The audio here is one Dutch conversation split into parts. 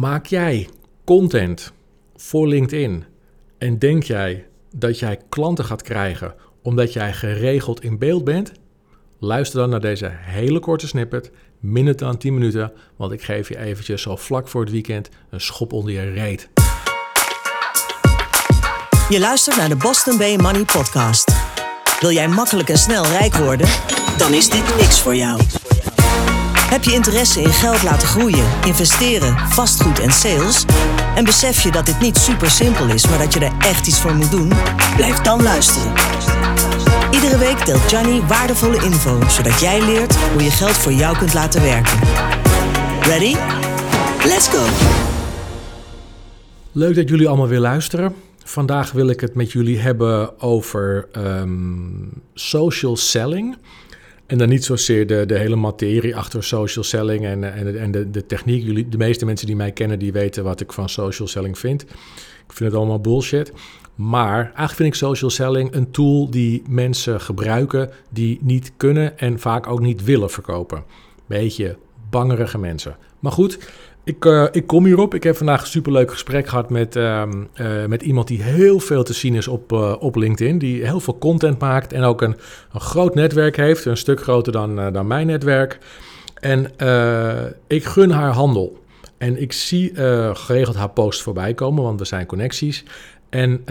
Maak jij content voor LinkedIn en denk jij dat jij klanten gaat krijgen omdat jij geregeld in beeld bent? Luister dan naar deze hele korte snippet, minder dan 10 minuten, want ik geef je eventjes zo vlak voor het weekend een schop onder je reet. Je luistert naar de Boston Bay Money Podcast. Wil jij makkelijk en snel rijk worden? Dan is dit niks voor jou. Heb je interesse in geld laten groeien, investeren, vastgoed en sales? En besef je dat dit niet super simpel is, maar dat je er echt iets voor moet doen? Blijf dan luisteren. Iedere week deelt Johnny waardevolle info, zodat jij leert hoe je geld voor jou kunt laten werken. Ready? Let's go! Leuk dat jullie allemaal weer luisteren. Vandaag wil ik het met jullie hebben over ehm, social selling. En dan niet zozeer de, de hele materie achter social selling en, en, en de, de techniek. Jullie, de meeste mensen die mij kennen, die weten wat ik van social selling vind. Ik vind het allemaal bullshit. Maar eigenlijk vind ik social selling een tool die mensen gebruiken die niet kunnen en vaak ook niet willen verkopen. Beetje bangerige mensen. Maar goed, ik, uh, ik kom hierop. Ik heb vandaag een superleuk gesprek gehad met, uh, uh, met iemand die heel veel te zien is op, op LinkedIn. Die heel veel content maakt en ook een, een groot netwerk heeft. Een stuk groter dan, dan mijn netwerk. En ik gun haar handel. En ik zie geregeld haar post voorbij komen, want er zijn connecties. En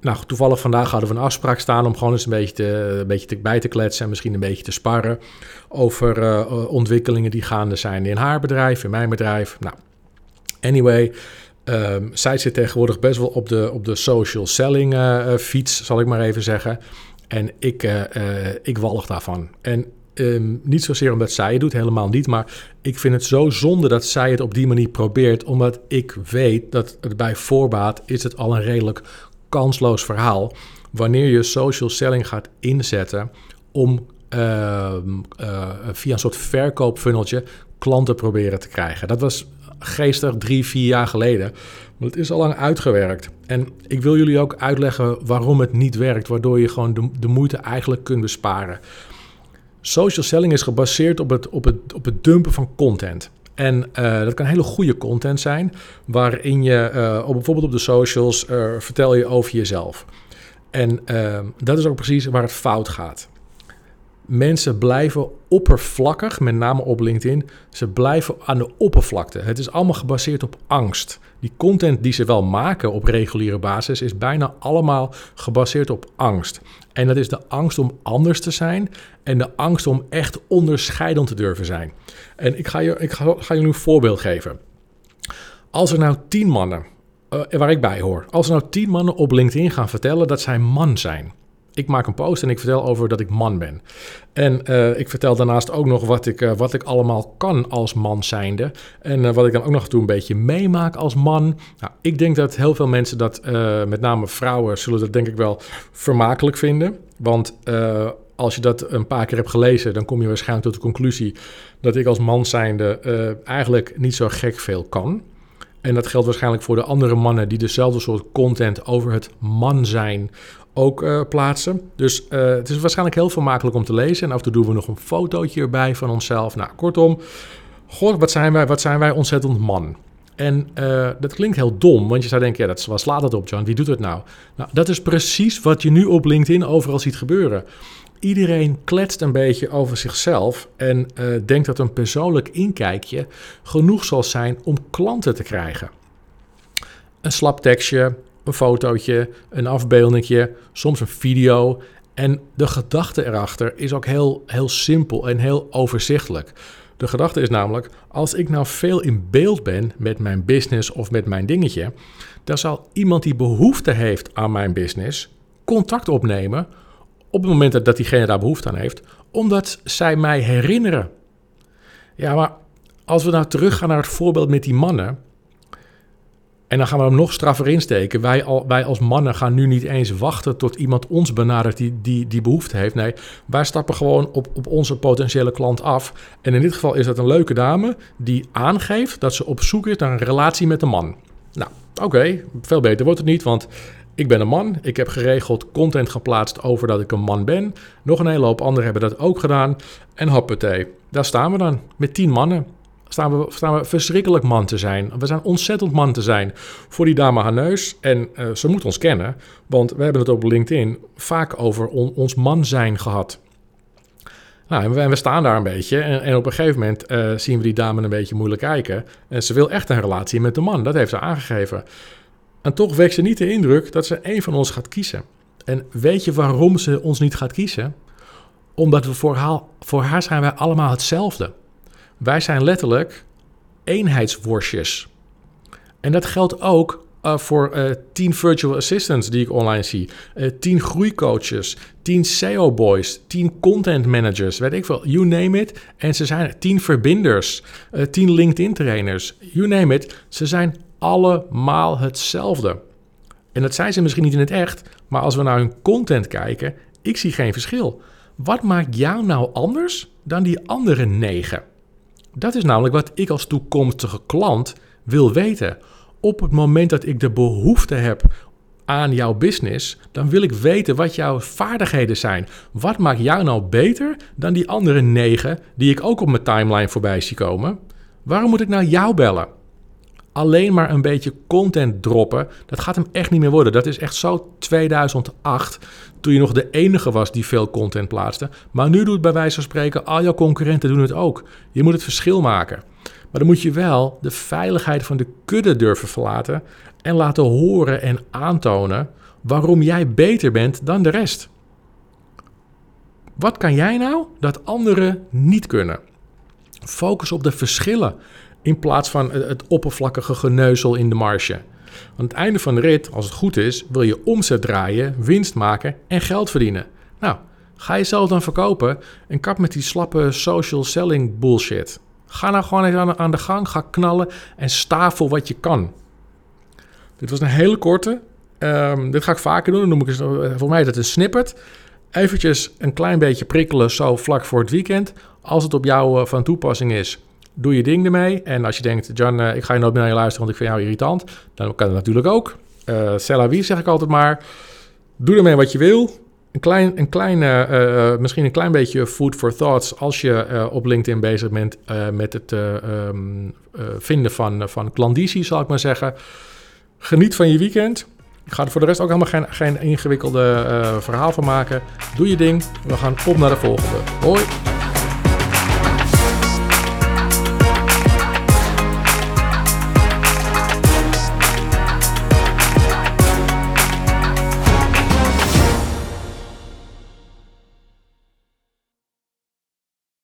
nou, toevallig vandaag hadden we een afspraak staan om gewoon eens een beetje, te, een beetje te, bij te kletsen en misschien een beetje te sparren over uh, ontwikkelingen die gaande zijn in haar bedrijf, in mijn bedrijf. Nou, anyway, um, zij zit tegenwoordig best wel op de, op de social selling uh, fiets, zal ik maar even zeggen. En ik, uh, ik walg daarvan. En Um, niet zozeer omdat zij het doet, helemaal niet. Maar ik vind het zo zonde dat zij het op die manier probeert. Omdat ik weet dat het bij voorbaat is het al een redelijk kansloos verhaal wanneer je social selling gaat inzetten om uh, uh, via een soort verkoopfunneltje klanten proberen te krijgen. Dat was geestig drie, vier jaar geleden. Maar het is al lang uitgewerkt. En ik wil jullie ook uitleggen waarom het niet werkt, waardoor je gewoon de, de moeite eigenlijk kunt besparen. Social selling is gebaseerd op het, op het, op het dumpen van content. En uh, dat kan hele goede content zijn, waarin je uh, op, bijvoorbeeld op de socials uh, vertel je over jezelf. En dat is ook precies waar het fout gaat. Mensen blijven oppervlakkig, met name op LinkedIn. Ze blijven aan de oppervlakte. Het is allemaal gebaseerd op angst. Die content die ze wel maken op reguliere basis is bijna allemaal gebaseerd op angst. En dat is de angst om anders te zijn en de angst om echt onderscheidend te durven zijn. En ik ga je, ik ga, ga nu een voorbeeld geven. Als er nou tien mannen, uh, waar ik bij hoor, als er nou tien mannen op LinkedIn gaan vertellen dat zij man zijn ik maak een post en ik vertel over dat ik man ben. En uh, ik vertel daarnaast ook nog wat ik, uh, wat ik allemaal kan als man zijnde. En uh, wat ik dan ook nog toe een beetje meemaak als man. Nou, ik denk dat heel veel mensen dat, met name vrouwen, zullen dat denk ik wel vermakelijk vinden. Want als je dat een paar keer hebt gelezen, dan kom je waarschijnlijk tot de conclusie dat ik als man zijnde eigenlijk niet zo gek veel kan. En dat geldt waarschijnlijk voor de andere mannen die dezelfde soort content over het man zijn ook uh, plaatsen. Dus uh, het is waarschijnlijk heel vermakelijk om te lezen. En af en toe doen we nog een fotootje erbij van onszelf. Nou, kortom, god, wat zijn wij, wat zijn wij ontzettend man. En uh, dat klinkt heel dom, want je zou denken, ja, dat, wat slaat dat op, John? Wie doet het nou? Nou, dat is precies wat je nu op LinkedIn overal ziet gebeuren. Iedereen kletst een beetje over zichzelf en uh, denkt dat een persoonlijk inkijkje genoeg zal zijn om klanten te krijgen. Een slap tekstje, een fotootje, een afbeeldingje, soms een video. En de gedachte erachter is ook heel, heel simpel en heel overzichtelijk. De gedachte is namelijk, als ik nou veel in beeld ben met mijn business of met mijn dingetje, dan zal iemand die behoefte heeft aan mijn business contact opnemen op het moment dat diegene daar behoefte aan heeft, omdat zij mij herinneren. Ja, maar als we nou teruggaan naar het voorbeeld met die mannen, en dan gaan we hem nog straffer insteken. Wij, al, wij als mannen gaan nu niet eens wachten tot iemand ons benadert die, die, die behoefte heeft. Nee, wij stappen gewoon op, op onze potentiële klant af. En in dit geval is dat een leuke dame die aangeeft dat ze op zoek is naar een relatie met een man. Nou, oké, veel beter wordt het niet, want ik ben een man. Ik heb geregeld content geplaatst over dat ik een man ben. Nog een hele hoop anderen hebben dat ook gedaan. En hoppatee, daar staan we dan met tien mannen staan we, staan we verschrikkelijk man te zijn. We zijn ontzettend man te zijn voor die dame haar neus. En uh, ze moet ons kennen, want we hebben het op LinkedIn vaak over on, ons man zijn gehad. Nou, en we, staan daar een beetje en, op een gegeven moment uh, zien we die dame een beetje moeilijk kijken. En ze wil echt een relatie met de man, dat heeft ze aangegeven. En toch wekt ze niet de indruk dat ze een van ons gaat kiezen. En weet je waarom ze ons niet gaat kiezen? Omdat we voor haar, voor haar zijn wij allemaal hetzelfde. Wij zijn letterlijk eenheidsworstjes. En dat geldt ook uh, voor uh, tien virtual assistants die ik online zie. Uh, tien groeicoaches, tien SEO boys, tien content managers, weet ik veel. You name it. En ze zijn tien verbinders, tien LinkedIn trainers, you name it. Ze zijn allemaal hetzelfde. En dat zijn ze misschien niet in het echt, maar als we naar hun content kijken, ik zie geen verschil. Wat maakt jou nou anders dan die andere negen? Dat is namelijk wat ik als toekomstige klant wil weten. Op het moment dat ik de behoefte heb aan jouw business, dan wil ik weten wat jouw vaardigheden zijn. Wat maakt jou nou beter dan die andere negen die ik ook op mijn timeline voorbij zie komen? Waarom moet ik nou jou bellen? Alleen maar een beetje content droppen, dat gaat hem echt niet meer worden. Dat is echt zo 2008, toen je nog de enige was die veel content plaatste. Maar nu doet bij wijze van spreken al jouw concurrenten doen het ook. Je moet het verschil maken. Maar dan moet je wel de veiligheid van de kudde durven verlaten en laten horen en aantonen waarom jij beter bent dan de rest. Wat kan jij nou dat anderen niet kunnen? Focus op de verschillen in plaats van het oppervlakkige geneuzel in de marge. Aan het einde van de rit, als het goed is, wil je omzet draaien, winst maken en geld verdienen. Nou, ga jezelf dan verkopen en kap met die slappe social selling bullshit. Ga nou gewoon even aan de gang, ga knallen en sta wat je kan. Dit was een hele korte. Um, dit ga ik vaker doen. Dan noem ik eens, eh, voor mij dat een snippet. Eventjes een klein beetje prikkelen zo vlak voor het weekend. Als het op jou uh, van toepassing is, doe je ding ermee. En als je denkt, John, uh, ik ga je nooit meer naar je luisteren, want ik vind jou irritant. Dan kan het natuurlijk ook. Uh, wie zeg ik altijd maar. Doe ermee wat je wil. Een klein, een klein, uh, misschien een klein beetje food for thoughts als je op LinkedIn bezig bent met het um, vinden van, van klandizie, zal ik maar zeggen. Geniet van je weekend. Ik ga er voor de rest ook helemaal geen, geen ingewikkelde verhaal van maken. Doe je ding. We gaan op naar de volgende. Hoi!